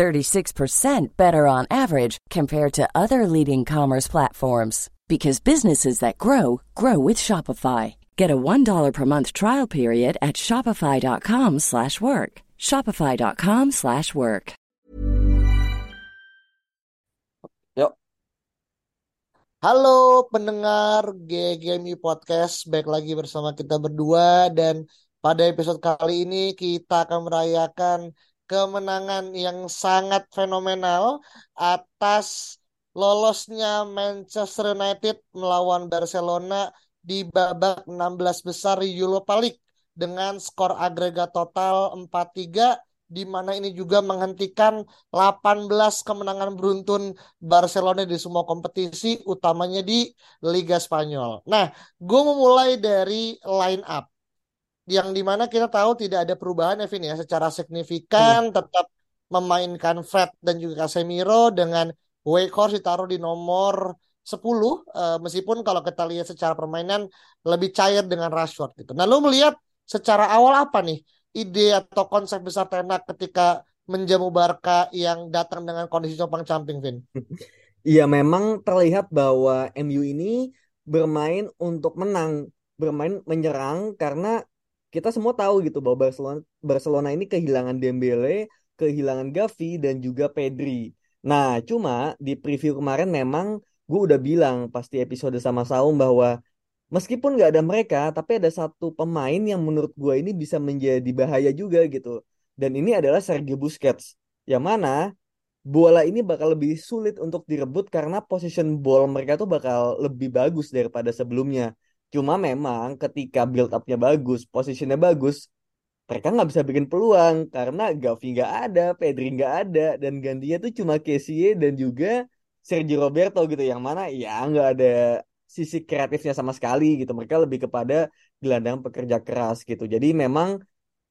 36% better on average compared to other leading commerce platforms because businesses that grow grow with Shopify. Get a $1 per month trial period at shopify.com/work. shopify.com/work. Yuk. Halo pendengar GGMI Podcast, baik lagi bersama kita berdua dan pada episode kali ini kita akan merayakan kemenangan yang sangat fenomenal atas lolosnya Manchester United melawan Barcelona di babak 16 besar Europa League dengan skor agregat total 4-3 di mana ini juga menghentikan 18 kemenangan beruntun Barcelona di semua kompetisi utamanya di Liga Spanyol. Nah, gue memulai dari line up yang di mana kita tahu tidak ada perubahan Evin ya secara signifikan hmm. tetap memainkan Fred dan juga Casemiro dengan Weghorst ditaruh di nomor 10 uh, eh, meskipun kalau kita lihat secara permainan lebih cair dengan Rashford gitu. Nah, lu melihat secara awal apa nih ide atau konsep besar Tenak ketika menjamu Barca yang datang dengan kondisi copang camping, Vin? Iya, memang terlihat bahwa MU ini bermain untuk menang, bermain menyerang karena kita semua tahu gitu bahwa Barcelona Barcelona ini kehilangan Dembele, kehilangan Gavi dan juga Pedri. Nah, cuma di preview kemarin memang gue udah bilang pasti episode sama Saum bahwa meskipun nggak ada mereka, tapi ada satu pemain yang menurut gue ini bisa menjadi bahaya juga gitu. Dan ini adalah Sergio Busquets. Yang mana bola ini bakal lebih sulit untuk direbut karena position ball mereka tuh bakal lebih bagus daripada sebelumnya. Cuma memang ketika build up-nya bagus, posisinya bagus, mereka nggak bisa bikin peluang karena Gavi nggak ada, Pedri nggak ada, dan gantinya tuh cuma Kessie dan juga Sergio Roberto gitu, yang mana ya nggak ada sisi kreatifnya sama sekali gitu. Mereka lebih kepada gelandang pekerja keras gitu. Jadi memang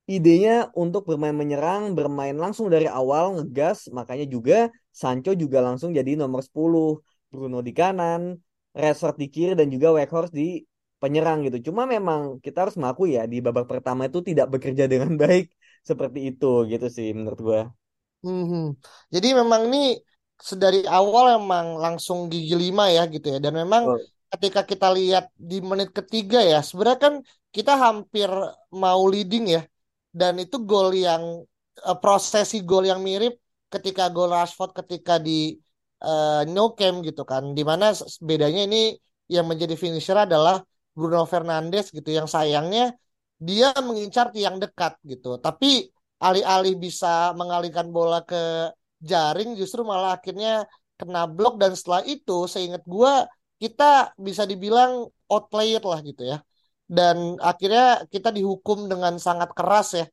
idenya untuk bermain menyerang, bermain langsung dari awal ngegas, makanya juga Sancho juga langsung jadi nomor 10, Bruno di kanan, Rashford di kiri dan juga Weghorst di penyerang gitu. Cuma memang kita harus mengaku ya di babak pertama itu tidak bekerja dengan baik seperti itu gitu sih menurut gua. Hmm, jadi memang ini sedari awal emang langsung gigi lima ya gitu ya. Dan memang oh. ketika kita lihat di menit ketiga ya, sebenarnya kan kita hampir mau leading ya. Dan itu gol yang uh, prosesi gol yang mirip ketika gol Rashford ketika di uh, No Camp gitu kan. Di mana bedanya ini yang menjadi finisher adalah Bruno Fernandes gitu yang sayangnya dia mengincar tiang dekat gitu. Tapi alih-alih bisa mengalihkan bola ke jaring justru malah akhirnya kena blok dan setelah itu seingat gua kita bisa dibilang outplayed lah gitu ya. Dan akhirnya kita dihukum dengan sangat keras ya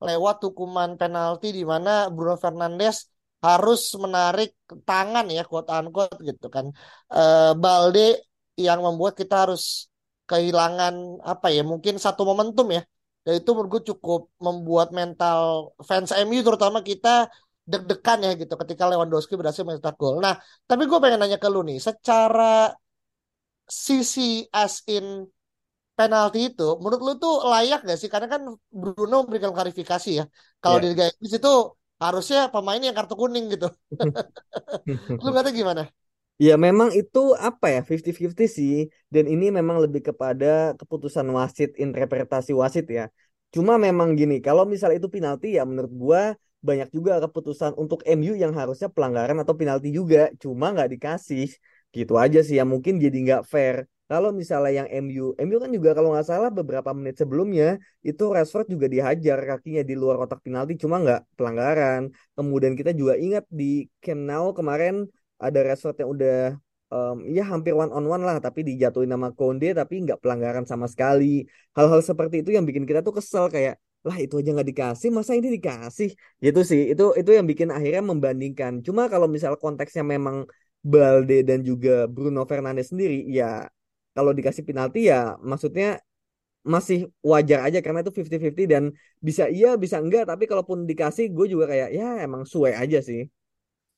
lewat hukuman penalti di mana Bruno Fernandes harus menarik tangan ya quote unquote gitu kan. E, Balde yang membuat kita harus kehilangan apa ya mungkin satu momentum ya dan itu menurut gue cukup membuat mental fans MU terutama kita deg-degan ya gitu ketika Lewandowski berhasil mencetak gol. Nah, tapi gue pengen nanya ke lu nih, secara sisi as in penalti itu, menurut lu tuh layak gak sih? Karena kan Bruno memberikan klarifikasi ya. Kalau yeah. di Liga Inggris itu harusnya pemain yang kartu kuning gitu. lu ngerti gimana? Ya memang itu apa ya 50-50 sih dan ini memang lebih kepada keputusan wasit interpretasi wasit ya. Cuma memang gini kalau misal itu penalti ya menurut gua banyak juga keputusan untuk MU yang harusnya pelanggaran atau penalti juga cuma nggak dikasih gitu aja sih ya mungkin jadi nggak fair. Kalau misalnya yang MU, MU kan juga kalau nggak salah beberapa menit sebelumnya itu Rashford juga dihajar kakinya di luar kotak penalti cuma nggak pelanggaran. Kemudian kita juga ingat di Camp Nou kemarin ada resort yang udah um, ya hampir one on one lah tapi dijatuhin nama Konde tapi nggak pelanggaran sama sekali. Hal-hal seperti itu yang bikin kita tuh kesel kayak lah itu aja nggak dikasih masa ini dikasih? Gitu sih itu itu yang bikin akhirnya membandingkan. Cuma kalau misal konteksnya memang Balde dan juga Bruno Fernandes sendiri ya kalau dikasih penalti ya maksudnya masih wajar aja karena itu 50-50 dan bisa iya bisa enggak tapi kalaupun dikasih gue juga kayak ya emang suwe aja sih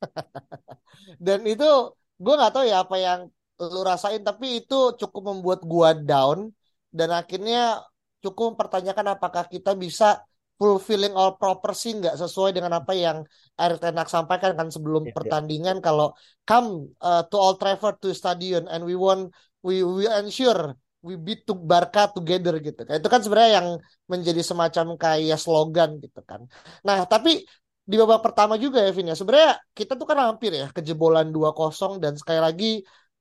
dan itu gue nggak tahu ya apa yang lu rasain tapi itu cukup membuat gue down dan akhirnya cukup mempertanyakan apakah kita bisa fulfilling all property nggak sesuai dengan apa yang Erik Ten Hag sampaikan kan sebelum yeah, pertandingan yeah. kalau come uh, to Old Trafford to stadion and we want we we ensure we beat to Barca together gitu kan. Itu kan sebenarnya yang menjadi semacam kayak slogan gitu kan. Nah, tapi di babak pertama juga ya Vin ya. Sebenarnya kita tuh kan hampir ya kejebolan 2-0 dan sekali lagi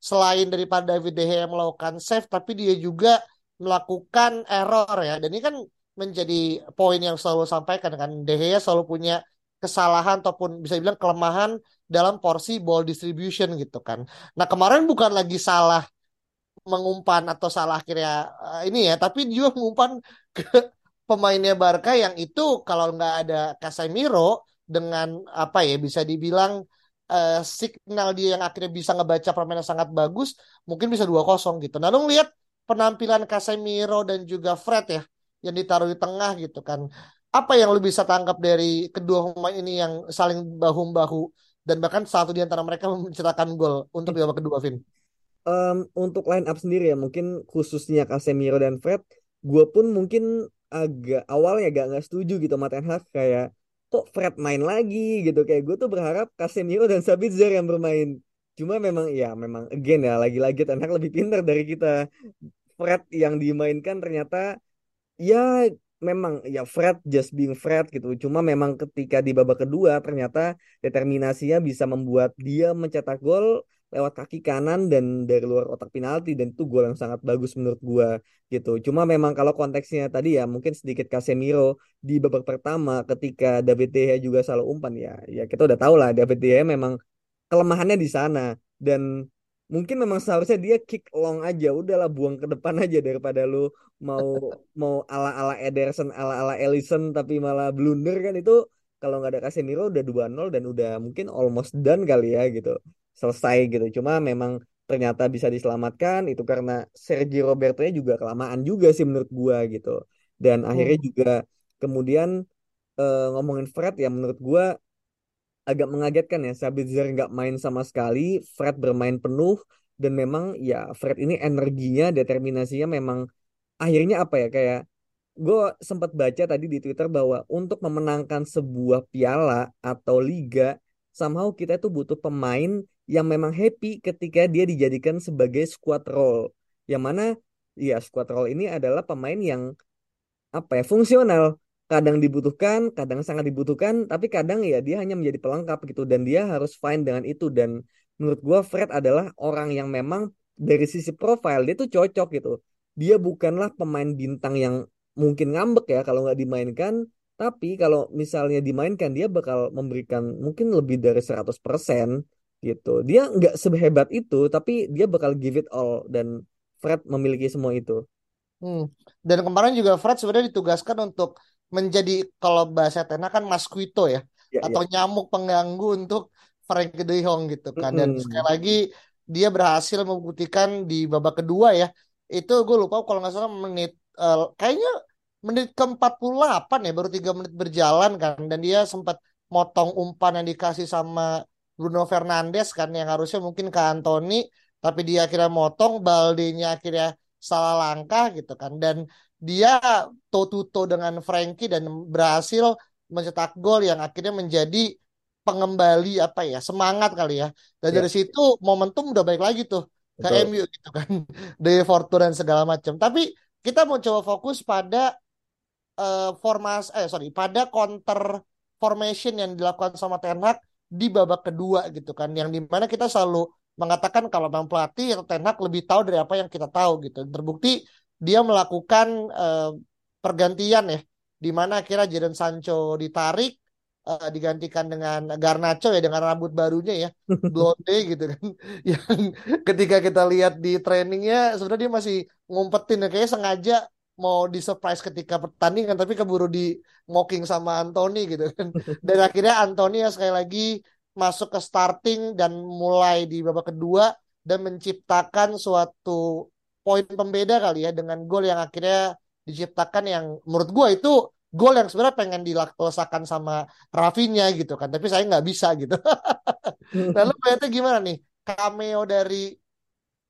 selain daripada David De Gea melakukan save tapi dia juga melakukan error ya. Dan ini kan menjadi poin yang selalu sampaikan kan De Gea selalu punya kesalahan ataupun bisa dibilang kelemahan dalam porsi ball distribution gitu kan. Nah, kemarin bukan lagi salah mengumpan atau salah akhirnya uh, ini ya, tapi juga mengumpan ke pemainnya Barca yang itu kalau nggak ada Casemiro dengan apa ya bisa dibilang uh, signal dia yang akhirnya bisa ngebaca permainan sangat bagus, mungkin bisa dua kosong gitu. Nah, lu lihat penampilan Casemiro dan juga Fred ya yang ditaruh di tengah gitu kan. Apa yang lu bisa tangkap dari kedua pemain ini yang saling bahu-bahu dan bahkan satu di antara mereka mencetakkan gol untuk babak kedua, Vin? um, untuk line up sendiri ya mungkin khususnya Casemiro dan Fred gue pun mungkin agak awalnya gak nggak setuju gitu sama Ten kayak kok Fred main lagi gitu. Kayak gue tuh berharap Casemiro dan Sabitzer yang bermain. Cuma memang ya memang again ya lagi-lagi Hag lebih pintar dari kita. Fred yang dimainkan ternyata ya memang ya Fred just being Fred gitu. Cuma memang ketika di babak kedua ternyata determinasinya bisa membuat dia mencetak gol lewat kaki kanan dan dari luar kotak penalti dan itu gol yang sangat bagus menurut gua gitu. Cuma memang kalau konteksnya tadi ya mungkin sedikit Casemiro di babak pertama ketika David De Gea juga salah umpan ya. Ya kita udah tahu lah David De Gea memang kelemahannya di sana dan mungkin memang seharusnya dia kick long aja udahlah buang ke depan aja daripada lu mau mau ala ala Ederson ala ala Ellison tapi malah blunder kan itu kalau nggak ada Casemiro udah 2-0 dan udah mungkin almost done kali ya gitu selesai gitu. Cuma memang ternyata bisa diselamatkan itu karena Sergio Roberto-nya juga kelamaan juga sih menurut gua gitu. Dan hmm. akhirnya juga kemudian uh, ngomongin Fred ya menurut gua agak mengagetkan ya Sabitzer nggak main sama sekali, Fred bermain penuh dan memang ya Fred ini energinya, determinasinya memang akhirnya apa ya kayak gue sempat baca tadi di Twitter bahwa untuk memenangkan sebuah piala atau liga somehow kita itu butuh pemain yang memang happy ketika dia dijadikan sebagai squad role. Yang mana ya squad role ini adalah pemain yang apa ya fungsional. Kadang dibutuhkan, kadang sangat dibutuhkan, tapi kadang ya dia hanya menjadi pelengkap gitu dan dia harus fine dengan itu dan menurut gua Fred adalah orang yang memang dari sisi profile dia tuh cocok gitu. Dia bukanlah pemain bintang yang mungkin ngambek ya kalau nggak dimainkan, tapi kalau misalnya dimainkan dia bakal memberikan mungkin lebih dari 100% gitu. Dia nggak sehebat itu, tapi dia bakal give it all dan Fred memiliki semua itu. Hmm. Dan kemarin juga Fred sebenarnya ditugaskan untuk menjadi kalau bahasa Tena kan masquito ya, ya atau ya. nyamuk pengganggu untuk Frank De Jong gitu kan. Dan hmm. sekali lagi dia berhasil membuktikan di babak kedua ya. Itu gue lupa kalau nggak salah menit uh, kayaknya menit ke-48 ya baru tiga menit berjalan kan dan dia sempat motong umpan yang dikasih sama Bruno Fernandes kan yang harusnya mungkin ke Anthony tapi dia akhirnya motong Baldenya akhirnya salah langkah gitu kan. Dan dia to-to-to dengan Frankie dan berhasil mencetak gol yang akhirnya menjadi pengembali apa ya semangat kali ya. Dan ya. dari situ momentum udah baik lagi tuh ke Betul. MU gitu kan. Dari Fortuna dan segala macam tapi kita mau coba fokus pada uh, formas eh sorry pada counter formation yang dilakukan sama Ten Hag di babak kedua gitu kan yang di mana kita selalu mengatakan kalau memang pelatih atau Ten Hag lebih tahu dari apa yang kita tahu gitu. Terbukti dia melakukan uh, pergantian ya di mana akhirnya Jadon Sancho ditarik uh, digantikan dengan Garnacho ya dengan rambut barunya ya blonde gitu kan. Yang ketika kita lihat di trainingnya sebenarnya dia masih ngumpetin ya kayaknya sengaja mau di surprise ketika pertandingan tapi keburu di mocking sama Anthony gitu kan. Dan akhirnya Anthony ya sekali lagi masuk ke starting dan mulai di babak kedua dan menciptakan suatu poin pembeda kali ya dengan gol yang akhirnya diciptakan yang menurut gue itu gol yang sebenarnya pengen dilesakan sama Rafinya gitu kan tapi saya nggak bisa gitu. Lalu berarti gimana nih? Cameo dari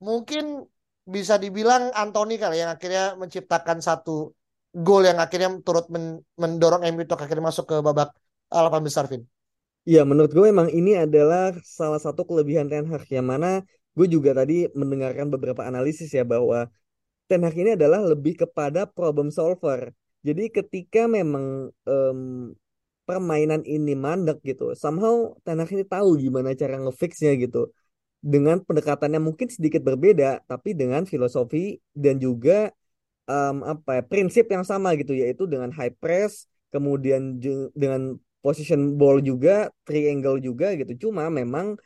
mungkin bisa dibilang Anthony kali yang akhirnya menciptakan satu gol yang akhirnya turut mendorong MU untuk akhirnya masuk ke babak 8 besar Vin. Iya, menurut gue memang ini adalah salah satu kelebihan Ten Hag yang mana gue juga tadi mendengarkan beberapa analisis ya bahwa Ten Hag ini adalah lebih kepada problem solver. Jadi ketika memang um, permainan ini mandek gitu, somehow Ten Hag ini tahu gimana cara ngefixnya gitu. Dengan pendekatannya mungkin sedikit berbeda, tapi dengan filosofi dan juga um, apa ya prinsip yang sama gitu, yaitu dengan high press, kemudian dengan position ball juga, triangle juga gitu. Cuma memang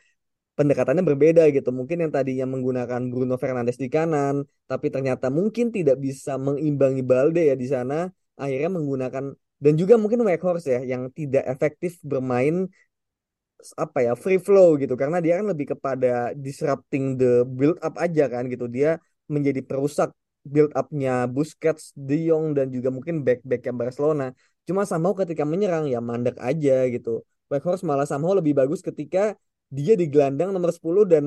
pendekatannya berbeda gitu. Mungkin yang tadinya menggunakan Bruno Fernandes di kanan, tapi ternyata mungkin tidak bisa mengimbangi Balde ya di sana. Akhirnya menggunakan dan juga mungkin Weghorst ya yang tidak efektif bermain apa ya free flow gitu karena dia kan lebih kepada disrupting the build up aja kan gitu. Dia menjadi perusak build upnya Busquets, De Jong dan juga mungkin back back yang Barcelona. Cuma somehow ketika menyerang ya mandek aja gitu. Weghorst malah somehow lebih bagus ketika dia di gelandang nomor 10 dan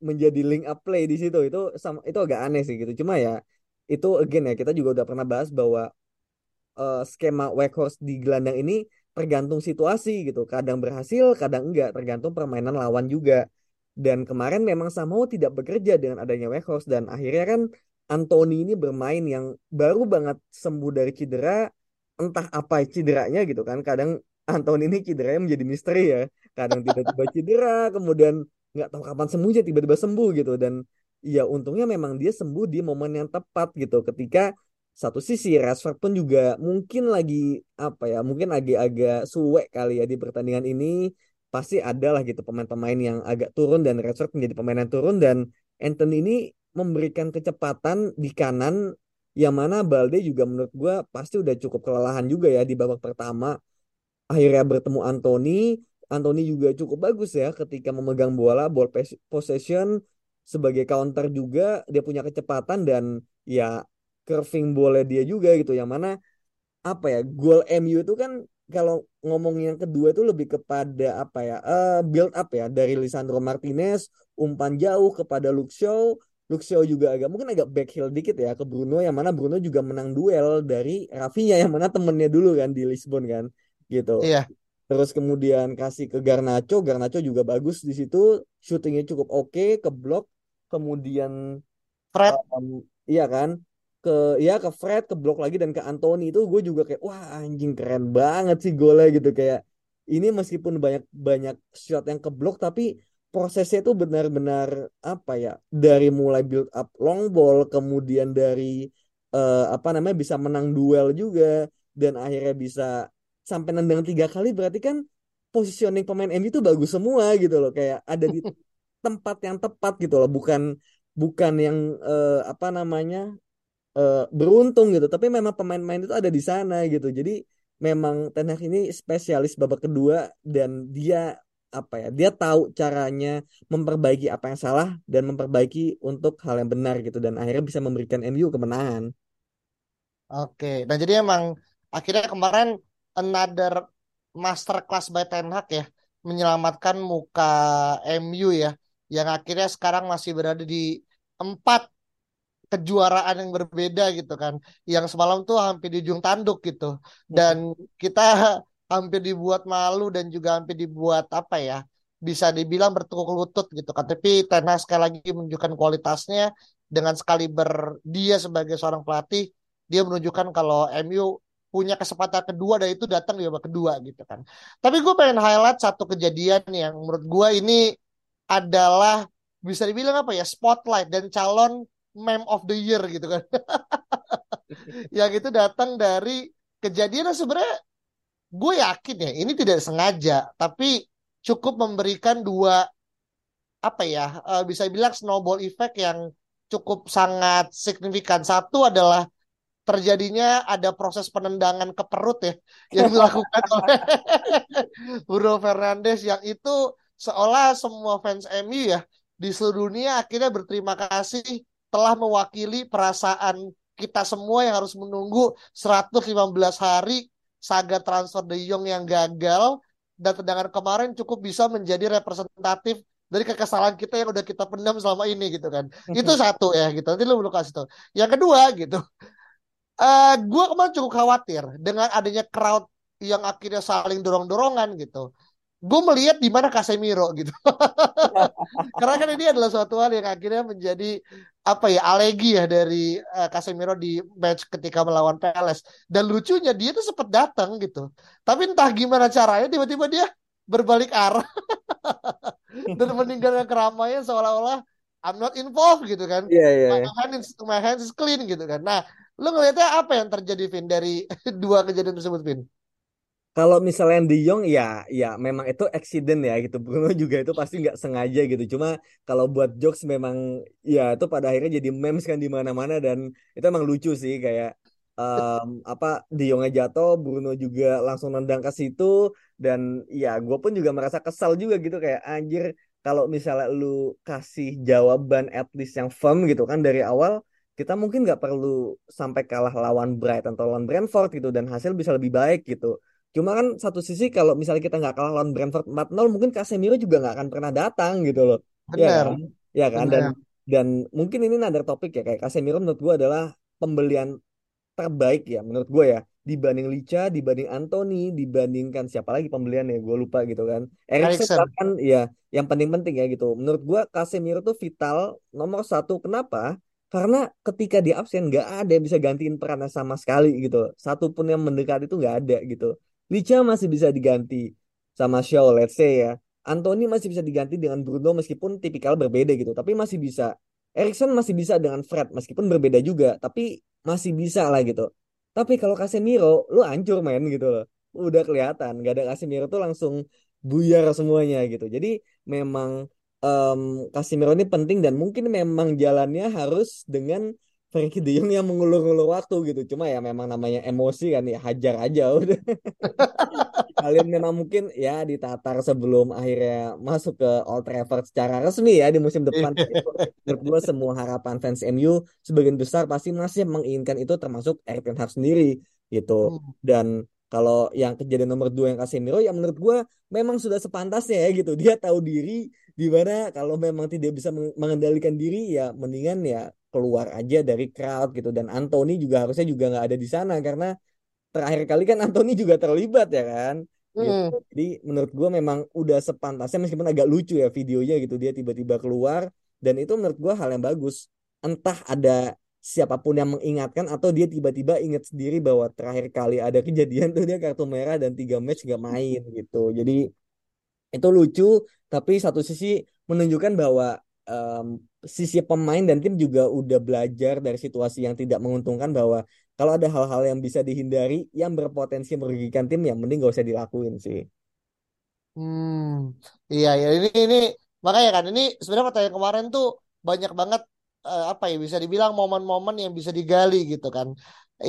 menjadi link up play di situ itu sama itu agak aneh sih gitu cuma ya itu again ya kita juga udah pernah bahas bahwa uh, skema Weghorst di gelandang ini tergantung situasi gitu. Kadang berhasil kadang enggak. Tergantung permainan lawan juga. Dan kemarin memang Samoa tidak bekerja dengan adanya Weghorst dan akhirnya kan Anthony ini bermain yang baru banget sembuh dari cedera. Entah apa cederanya gitu kan. Kadang Anthony ini cederanya menjadi misteri ya. Kadang tiba-tiba cedera kemudian nggak tahu kapan sembuhnya tiba-tiba sembuh gitu. Dan ya untungnya memang dia sembuh di momen yang tepat gitu. Ketika satu sisi Rashford pun juga mungkin lagi apa ya mungkin agak-agak suwe kali ya di pertandingan ini. Pasti ada lah gitu pemain-pemain yang agak turun dan Rashford menjadi pemain yang turun. Dan Anthony ini memberikan kecepatan di kanan yang mana Balde juga menurut gue pasti udah cukup kelelahan juga ya di babak pertama. Akhirnya bertemu Anthony. Anthony juga cukup bagus ya ketika memegang bola, ball possession sebagai counter juga. Dia punya kecepatan dan ya curving bola dia juga gitu yang mana apa ya gol MU itu kan kalau ngomong yang kedua itu lebih kepada apa ya uh, build up ya dari Lisandro Martinez umpan jauh kepada Luke Shaw. Luke Shaw juga agak mungkin agak backheel dikit ya ke Bruno yang mana Bruno juga menang duel dari Rafinha yang mana temennya dulu kan di Lisbon kan gitu. Iya. Terus kemudian kasih ke Garnacho Garnacho juga bagus di situ syutingnya cukup oke okay, ke blok kemudian Fred. um, iya kan ke ya ke Fred ke blok lagi dan ke Anthony. Itu gue juga kayak wah anjing keren banget sih golnya gitu. Kayak ini meskipun banyak banyak shot yang ke blok tapi prosesnya itu benar-benar apa ya dari mulai build up long ball kemudian dari uh, apa namanya bisa menang duel juga dan akhirnya bisa sampai nendang tiga kali berarti kan positioning pemain MU itu bagus semua gitu loh. Kayak ada di tempat yang tepat gitu loh. Bukan bukan yang uh, apa namanya uh, beruntung gitu. Tapi memang pemain-pemain itu ada di sana gitu. Jadi memang Ten Hag ini spesialis babak kedua dan dia apa ya dia tahu caranya memperbaiki apa yang salah dan memperbaiki untuk hal yang benar gitu. Dan akhirnya bisa memberikan MU kemenangan. Oke, nah jadi emang akhirnya kemarin another masterclass by Ten Hag ya menyelamatkan muka MU ya yang akhirnya sekarang masih berada di empat kejuaraan yang berbeda gitu kan. Yang semalam tuh hampir di ujung tanduk gitu. Dan kita hampir dibuat malu dan juga hampir dibuat apa ya bisa dibilang bertukuk lutut gitu kan. Tapi Ten Hag sekali lagi menunjukkan kualitasnya. Dengan sekali ber dia sebagai seorang pelatih dia menunjukkan kalau MU punya kesempatan kedua dan itu datang di babak kedua gitu kan. Tapi gue pengen highlight satu kejadian yang menurut gue ini adalah bisa dibilang apa ya spotlight dan calon meme of the year gitu kan. yang itu datang dari kejadian yang sebenarnya gue yakin ya ini tidak sengaja tapi cukup memberikan dua apa ya uh, bisa bilang snowball effect yang cukup sangat signifikan. Satu adalah terjadinya ada proses penendangan ke perut ya yang dilakukan oleh Bruno Fernandes yang itu seolah semua fans MU ya di seluruh dunia akhirnya berterima kasih telah mewakili perasaan kita semua yang harus menunggu 115 hari saga transfer De Jong yang gagal dan tendangan kemarin cukup bisa menjadi representatif dari kekesalan kita yang udah kita pendam selama ini gitu kan. Itu satu ya gitu. Nanti lu belum kasih tau. Yang kedua gitu. Uh, eh, gue kemarin cukup khawatir dengan adanya crowd yang akhirnya saling dorong-dorongan gitu gue melihat di mana Casemiro gitu. Karena kan ini adalah suatu hal yang akhirnya menjadi apa ya alegi ya dari uh, Casemiro di match ketika melawan PLS. Dan lucunya dia tuh sempat datang gitu. Tapi entah gimana caranya tiba-tiba dia berbalik arah dan meninggalkan keramaian seolah-olah I'm not involved gitu kan. Yeah, yeah, yeah. My, hand is, my hands is clean gitu kan. Nah, lu ngelihatnya apa yang terjadi Vin dari dua kejadian tersebut Vin? Kalau misalnya De Jong ya ya memang itu accident ya gitu. Bruno juga itu pasti nggak sengaja gitu. Cuma kalau buat jokes memang ya itu pada akhirnya jadi memes kan di mana-mana. Dan itu emang lucu sih kayak um, apa De jatuh Bruno juga langsung nendang ke situ. Dan ya gue pun juga merasa kesal juga gitu. Kayak anjir kalau misalnya lu kasih jawaban at least yang firm gitu kan dari awal kita mungkin nggak perlu sampai kalah lawan Brighton atau lawan Brentford gitu. Dan hasil bisa lebih baik gitu Cuma kan satu sisi kalau misalnya kita nggak kalah lawan Brentford 4-0 mungkin Casemiro juga nggak akan pernah datang gitu loh. Ya Benar. Ya kan? Ya kan? Dan dan mungkin ini ada topik ya kayak Casemiro menurut gue adalah pembelian terbaik ya menurut gue ya dibanding Licha, dibanding Anthony, dibandingkan siapa lagi pembelian ya gue lupa gitu kan. Erikson kan ya yang penting-penting ya gitu. Menurut gue Casemiro tuh vital nomor satu. Kenapa? Karena ketika dia absen nggak ada yang bisa gantiin perannya sama sekali gitu. Satu pun yang mendekat itu nggak ada gitu. Licha masih bisa diganti sama Shaw, let's say ya. Anthony masih bisa diganti dengan Bruno meskipun tipikal berbeda gitu, tapi masih bisa. Erikson masih bisa dengan Fred meskipun berbeda juga, tapi masih bisa lah gitu. Tapi kalau Casemiro, lu hancur main gitu loh. Udah kelihatan, gak ada Casemiro tuh langsung buyar semuanya gitu. Jadi memang um, Casemiro ini penting dan mungkin memang jalannya harus dengan Frankie De Jong yang mengulur-ulur waktu gitu. Cuma ya memang namanya emosi kan ya hajar aja udah. Kalian memang mungkin ya ditatar sebelum akhirnya masuk ke Old Trafford secara resmi ya di musim depan. Menurut gue semua harapan fans MU sebagian besar pasti masih menginginkan itu termasuk Erik Ten Hag sendiri gitu. Hmm. Dan kalau yang kejadian nomor dua yang Casemiro ya menurut gue memang sudah sepantasnya ya gitu. Dia tahu diri di mana kalau memang tidak bisa mengendalikan diri ya mendingan ya keluar aja dari crowd gitu. Dan Anthony juga harusnya juga nggak ada di sana karena terakhir kali kan Anthony juga terlibat ya kan? Gitu. Jadi menurut gue memang udah sepantasnya meskipun agak lucu ya videonya gitu dia tiba-tiba keluar. Dan itu menurut gue hal yang bagus. Entah ada siapa pun yang mengingatkan atau dia tiba-tiba ingat sendiri bahwa terakhir kali ada kejadian tuh dia kartu merah dan tiga match gak main gitu. Jadi itu lucu tapi satu sisi menunjukkan bahwa um, sisi pemain dan tim juga udah belajar dari situasi yang tidak menguntungkan bahwa kalau ada hal-hal yang bisa dihindari yang berpotensi merugikan tim ya mending gak usah dilakuin sih. Hmm, iya ya ini ini makanya kan ini sebenarnya pertanyaan kemarin tuh banyak banget uh, apa ya bisa dibilang momen-momen yang bisa digali gitu kan.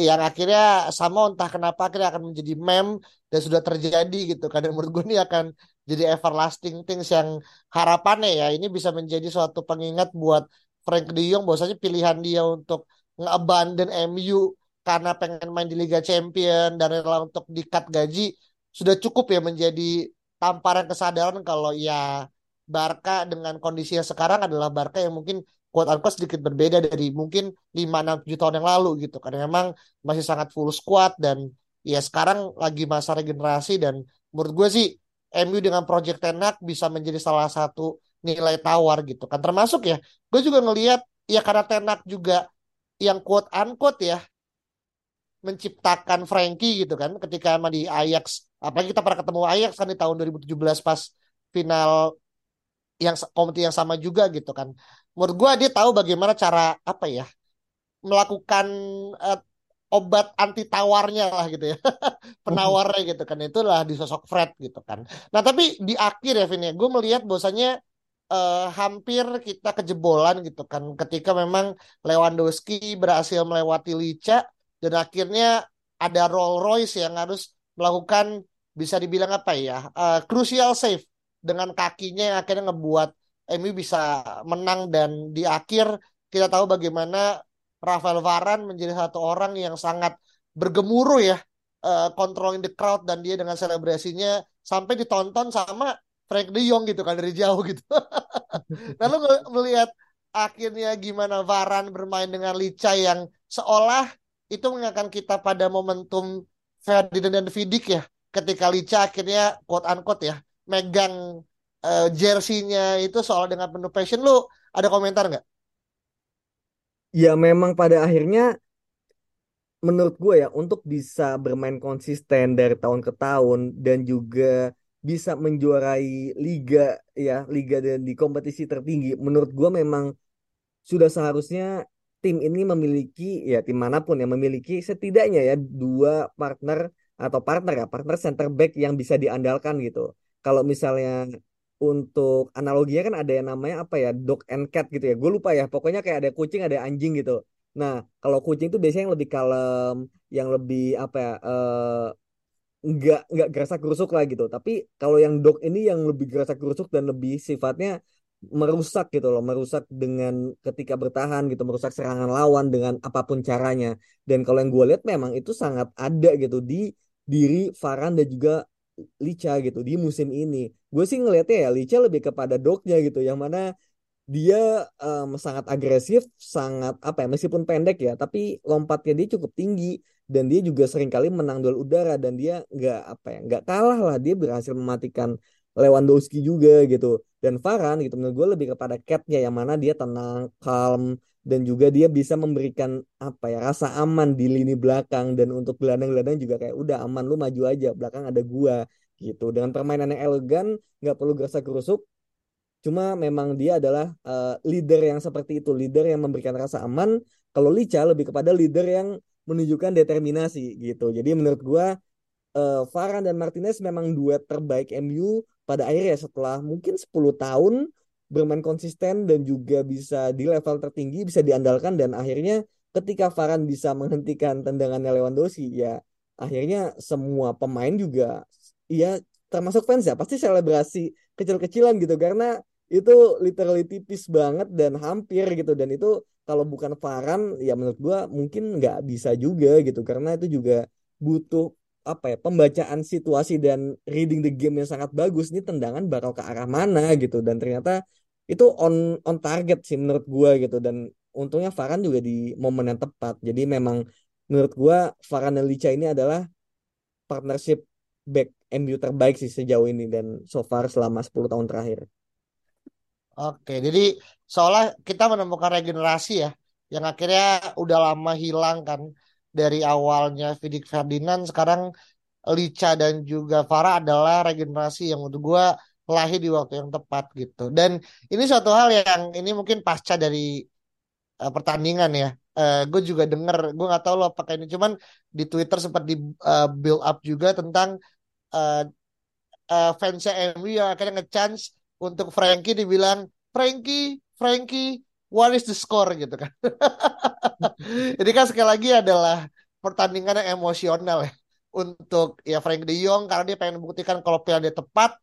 Yang akhirnya sama entah kenapa akhirnya akan menjadi meme dan sudah terjadi gitu kan. Dan menurut gue ini akan jadi everlasting things yang harapannya ya ini bisa menjadi suatu pengingat buat Frank De Jong bahwasanya pilihan dia untuk nge-abandon MU karena pengen main di Liga Champion dan rela untuk dikat gaji sudah cukup ya menjadi tamparan kesadaran kalau ya Barca dengan kondisi yang sekarang adalah Barca yang mungkin quote unquote sedikit berbeda dari mungkin 5-6 7 tahun yang lalu gitu karena memang masih sangat full squad dan ya sekarang lagi masa regenerasi dan menurut gue sih MU dengan Project Tenak bisa menjadi salah satu nilai tawar gitu kan. Termasuk ya gue juga ngelihat ya karena Tenak juga yang quote unquote ya menciptakan Frankie gitu kan ketika emang di Ajax apalagi kita pernah ketemu Ajax kan di tahun 2017 pas final yang kompetisi yang sama juga gitu kan. Menurut gue dia tahu bagaimana cara apa ya melakukan uh, obat anti tawarnya lah gitu ya. Penawarnya gitu kan. Itulah di sosok Fred gitu kan. Nah tapi di akhir ya Vin ya gue melihat bahwasanya uh, hampir kita kejebolan gitu kan. Ketika memang Lewandowski berhasil melewati Lica dan akhirnya ada Rolls Royce yang harus melakukan bisa dibilang apa ya uh, crucial save dengan kakinya yang akhirnya ngebuat MU bisa menang. Dan di akhir kita tahu bagaimana Rafael Varane menjadi satu orang yang sangat bergemuruh ya uh, controlling the crowd dan dia dengan selebrasinya sampai ditonton sama Frank De Jong gitu kan dari jauh gitu. Lalu melihat akhirnya gimana Varan bermain dengan Licha yang seolah itu mengingatkan kita pada momentum Ferdinand dan Vidic ya ketika Licha akhirnya quote unquote ya megang uh, jersey-nya itu soal dengan penuh passion lu ada komentar nggak? Ya memang pada akhirnya menurut gue ya untuk bisa bermain konsisten dari tahun ke tahun dan juga bisa menjuarai liga ya liga dan di kompetisi tertinggi menurut gue memang sudah seharusnya tim ini memiliki ya tim mana pun yang memiliki setidaknya ya dua partner atau partner ya partner center back yang bisa diandalkan gitu. Kalau misalnya untuk analoginya kan ada yang namanya apa ya dog and cat gitu ya. Gue lupa ya pokoknya kayak ada kucing ada anjing gitu. Nah kalau kucing itu biasanya yang lebih kalem yang lebih apa ya uh, nggak nggak gerasa gerusuk lah gitu. Tapi kalau yang dog ini yang lebih gerasa gerusuk dan lebih sifatnya merusak gitu loh merusak dengan ketika bertahan gitu merusak serangan lawan dengan apa pun caranya. Dan kalau yang gue lihat memang itu sangat ada gitu di diri Farhan dan juga Licha gitu di musim ini gue sih ngelihatnya ya Licha lebih kepada dognya gitu yang mana dia um, sangat agresif sangat apa ya meskipun pendek ya tapi lompatnya dia cukup tinggi dan dia juga sering kali menang duel udara dan dia nggak apa ya nggak kalah lah dia berhasil mematikan Lewandowski juga gitu. Dan Varane gitu menurut gue lebih kepada catnya yang mana dia tenang calm dan juga dia bisa memberikan apa ya rasa aman di lini belakang dan untuk gelandang-gelandang juga kayak udah aman lu maju aja belakang ada gua gitu. Dengan permainan yang elegan nggak perlu gerasa gerusuk cuma memang dia adalah uh, leader yang seperti itu leader yang memberikan rasa aman. Kalau Licha lebih kepada leader yang menunjukkan determinasi gitu. Jadi menurut gua uh, Varane dan Martinez memang duet terbaik MU pada akhirnya setelah mungkin 10 tahun bermain konsisten dan juga bisa di level tertinggi bisa diandalkan. Dan akhirnya ketika Varane bisa menghentikan tendangannya Lewandowski ya akhirnya semua pemain juga ya termasuk fans ya. Pasti selebrasi kecil-kecilan gitu. Karena itu literally tipis banget dan hampir gitu. Dan itu kalau bukan Varan ya menurut gua mungkin nggak bisa juga gitu. Karena itu juga butuh apa ya pembacaan situasi dan reading the game yang sangat bagus. Ini tendangan bakal ke arah mana gitu. Dan ternyata itu on on target sih menurut gua gitu. Dan untungnya Varan juga di momen yang tepat. Jadi memang menurut gua Varan dan Licha ini adalah partnership back MU terbaik sih sejauh ini dan so far selama 10 tahun terakhir. Oke, jadi seolah kita menemukan regenerasi ya, yang akhirnya udah lama hilang kan dari awalnya Vidic Ferdinand, sekarang Licha dan juga Farah adalah regenerasi yang untuk gue lahir di waktu yang tepat gitu. Dan ini suatu hal yang ini mungkin pasca dari uh, pertandingan ya. Uh, gue juga denger, gue nggak tahu lo apakah ini cuman di Twitter sempat di uh, build up juga tentang uh, uh, fansnya MU yang akhirnya ngechance untuk Frankie dibilang Frankie, Frankie, what is the score gitu kan. Ini kan sekali lagi adalah pertandingan yang emosional ya untuk ya Frank De Jong karena dia pengen membuktikan kalau pilihan dia tepat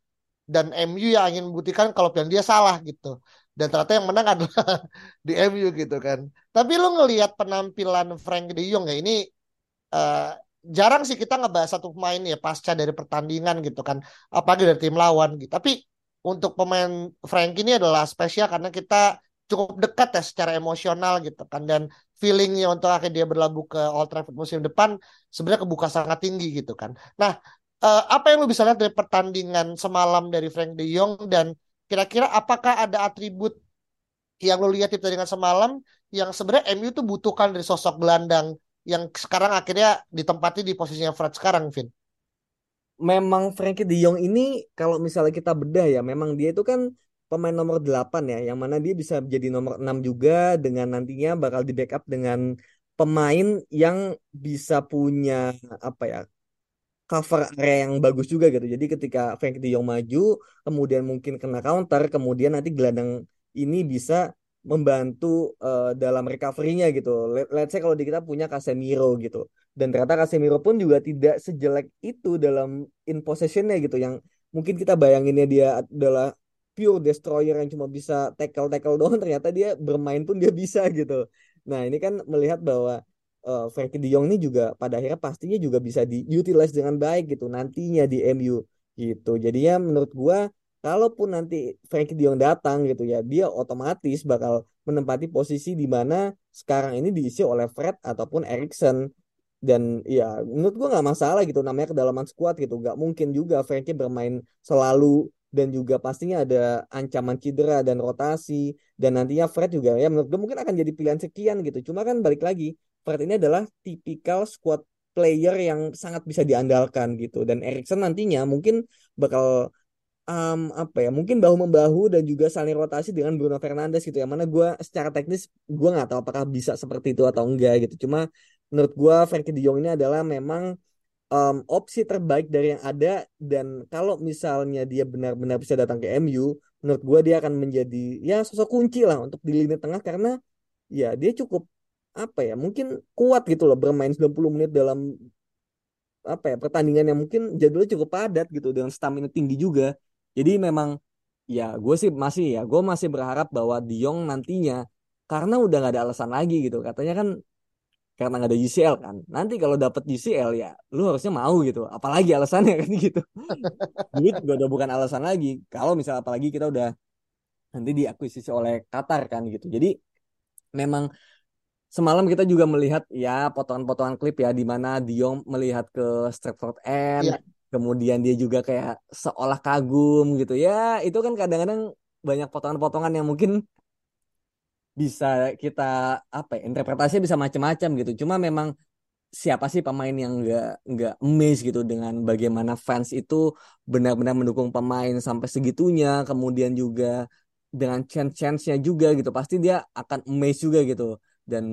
dan MU yang ingin membuktikan kalau pilihan dia salah gitu. Dan ternyata yang menang adalah di MU gitu kan. Tapi lu ngelihat penampilan Frank De Jong ya ini uh, jarang sih kita ngebahas satu pemain ya pasca dari pertandingan gitu kan. Apalagi dari tim lawan gitu. Tapi untuk pemain Frank ini adalah spesial karena kita cukup dekat ya secara emosional gitu kan dan feelingnya untuk akhirnya dia berlabuh ke Old Trafford musim depan sebenarnya kebuka sangat tinggi gitu kan. Nah, eh, apa yang lu bisa lihat dari pertandingan semalam dari Frank De Jong dan kira-kira apakah ada atribut yang lu lihat di pertandingan semalam yang sebenarnya MU tuh butuhkan dari sosok gelandang yang sekarang akhirnya ditempati di posisinya Fred sekarang, Vin? memang Frankie De Jong ini kalau misalnya kita bedah ya memang dia itu kan pemain nomor 8 ya yang mana dia bisa jadi nomor 6 juga dengan nantinya bakal di backup dengan pemain yang bisa punya apa ya cover area yang bagus juga gitu. Jadi ketika Frankie De Jong maju, kemudian mungkin kena counter, kemudian nanti gelandang ini bisa membantu uh, dalam recovery-nya gitu. Let, let's say kalau di kita punya Casemiro gitu. Dan ternyata Casemiro pun juga tidak sejelek itu dalam in possession-nya gitu yang mungkin kita bayanginnya dia adalah pure destroyer yang cuma bisa tackle tackle doang ternyata dia bermain pun dia bisa gitu nah ini kan melihat bahwa uh, Frankie De Jong ini juga pada akhirnya pastinya juga bisa diutilize dengan baik gitu nantinya di MU gitu. Jadinya menurut gua kalaupun nanti Frankie De Jong datang gitu ya dia otomatis bakal menempati posisi di mana sekarang ini diisi oleh Fred ataupun Erikson. Dan ya menurut gua nggak masalah gitu namanya kedalaman squad gitu. Nggak mungkin juga Frankie bermain selalu dan juga pastinya ada ancaman cedera dan rotasi. Dan nantinya Fred juga ya menurut gue mungkin akan jadi pilihan sekian gitu. Cuma kan balik lagi Fred ini adalah tipikal squad player yang sangat bisa diandalkan gitu. Dan Erikson nantinya mungkin bakal um, apa ya mungkin bahu membahu dan juga saling rotasi dengan Bruno Fernandes gitu yang mana gue secara teknis gue nggak tahu apakah bisa seperti itu atau enggak gitu. Cuma menurut gue Frankie De Jong ini adalah memang um, opsi terbaik dari yang ada. Dan kalau misalnya dia benar-benar bisa datang ke MU menurut gue dia akan menjadi ya sosok kunci lah untuk di lini tengah. Karena ya dia cukup apa ya mungkin kuat gitu loh bermain 90 menit dalam apa ya pertandingan yang mungkin jadwalnya cukup padat gitu dengan stamina tinggi juga jadi memang ya gue sih masih ya gue masih berharap bahwa Diong nantinya karena udah gak ada alasan lagi gitu katanya kan karena nggak ada UCL kan. Nanti kalau dapat UCL ya lu harusnya mau gitu. Apalagi alasannya kan gitu. Duit juga udah bukan alasan lagi. Kalau misalnya apalagi kita udah nanti diakuisisi oleh Qatar kan gitu. Jadi memang semalam kita juga melihat ya potongan-potongan klip ya di mana Diong melihat ke Stratford End. Ya. Kemudian dia juga kayak seolah kagum gitu ya. Itu kan kadang-kadang banyak potongan-potongan yang mungkin bisa kita apa ya interpretasinya bisa macam-macam gitu cuma memang siapa sih pemain yang nggak nggak amazed gitu dengan bagaimana fans itu benar-benar mendukung pemain sampai segitunya kemudian juga dengan chance-chance-nya juga gitu pasti dia akan amazed juga gitu dan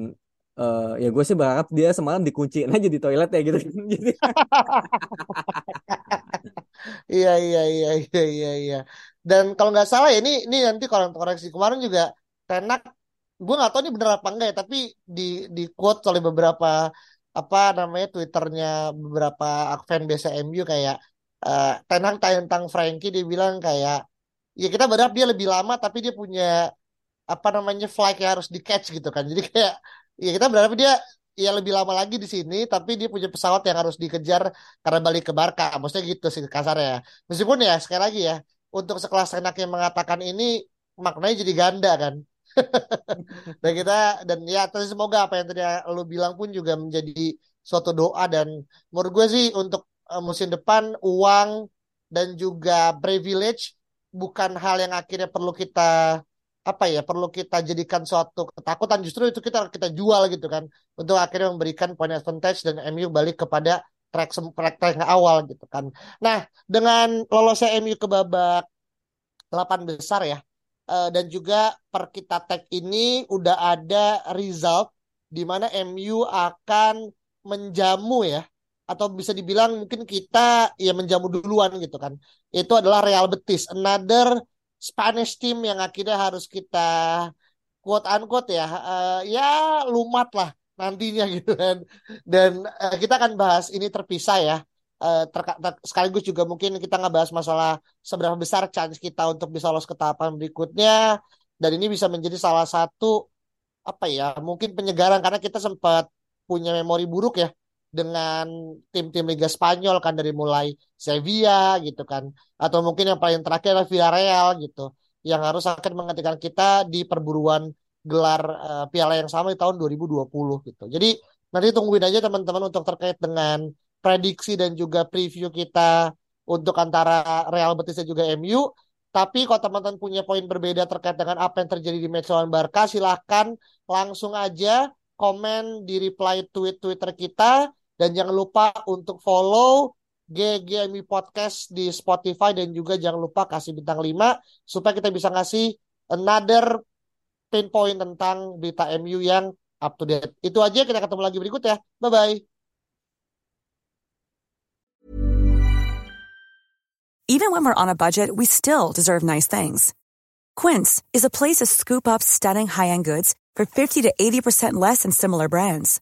uh, ya gue sih berharap dia semalam dikunciin aja di toilet ya gitu. Jadi iya iya iya iya iya iya. Dan kalau nggak salah ya ini ini nanti kalau koreksi. Kemarin juga Tenak gue gak tahu ini bener apa enggak ya tapi di di quote oleh beberapa apa namanya twitternya beberapa fan base MU kayak uh, tenang tentang Frankie dia bilang kayak ya kita berharap dia lebih lama tapi dia punya apa namanya flight yang harus di catch gitu kan. Jadi kayak ya kita berharap dia ya lebih lama lagi di sini tapi dia punya pesawat yang harus dikejar karena balik ke Barca. Maksudnya gitu sih kasarnya. Meskipun ya sekali lagi ya untuk sekelas enak yang mengatakan ini maknanya jadi ganda kan. Dan kita dan ya terus semoga apa yang tadi lu bilang pun juga menjadi suatu doa. Dan menurut gue sih untuk uh, musim depan uang dan juga privilege bukan hal yang akhirnya perlu kita apa ya perlu kita jadikan suatu ketakutan justru itu kita kita jual gitu kan untuk akhirnya memberikan point advantage dan MU balik kepada track track, track awal gitu kan. Nah dengan lolosnya MU ke babak 8 besar ya uh, dan juga per kita tag ini udah ada result di mana MU akan menjamu ya atau bisa dibilang mungkin kita ya menjamu duluan gitu kan. Itu adalah Real Betis, another Spanish team yang akhirnya harus kita quote unquote ya uh, ya lumat lah nantinya gitu kan. Dan uh, kita akan bahas ini terpisah ya. Uh, sekaligus juga mungkin kita nggak bahas masalah seberapa besar chance kita untuk bisa lolos ke tahapan berikutnya. Dan ini bisa menjadi salah satu apa ya mungkin penyegaran karena kita sempat punya memori buruk ya dengan tim-tim Liga Spanyol kan dari mulai Sevilla gitu kan atau mungkin yang paling terakhir adalah Villarreal gitu yang harus akan menghentikan kita di perburuan gelar uh, piala yang sama di tahun 2020 gitu. Jadi nanti tungguin aja teman-teman untuk terkait dengan prediksi dan juga preview kita untuk antara Real Betis dan juga MU. Tapi kalau teman-teman punya poin berbeda terkait dengan apa yang terjadi di match lawan Barca, silahkan langsung aja komen di reply tweet Twitter kita. Dan jangan lupa untuk follow GGMI Podcast di Spotify dan juga jangan lupa kasih bintang 5 supaya kita bisa ngasih another pinpoint tentang berita MU yang up to date. Itu aja kita ketemu lagi berikut ya. Bye bye. Even when we're on a budget, we still deserve nice things. Quince is a place to scoop up stunning high-end goods for 50 to 80% less than similar brands.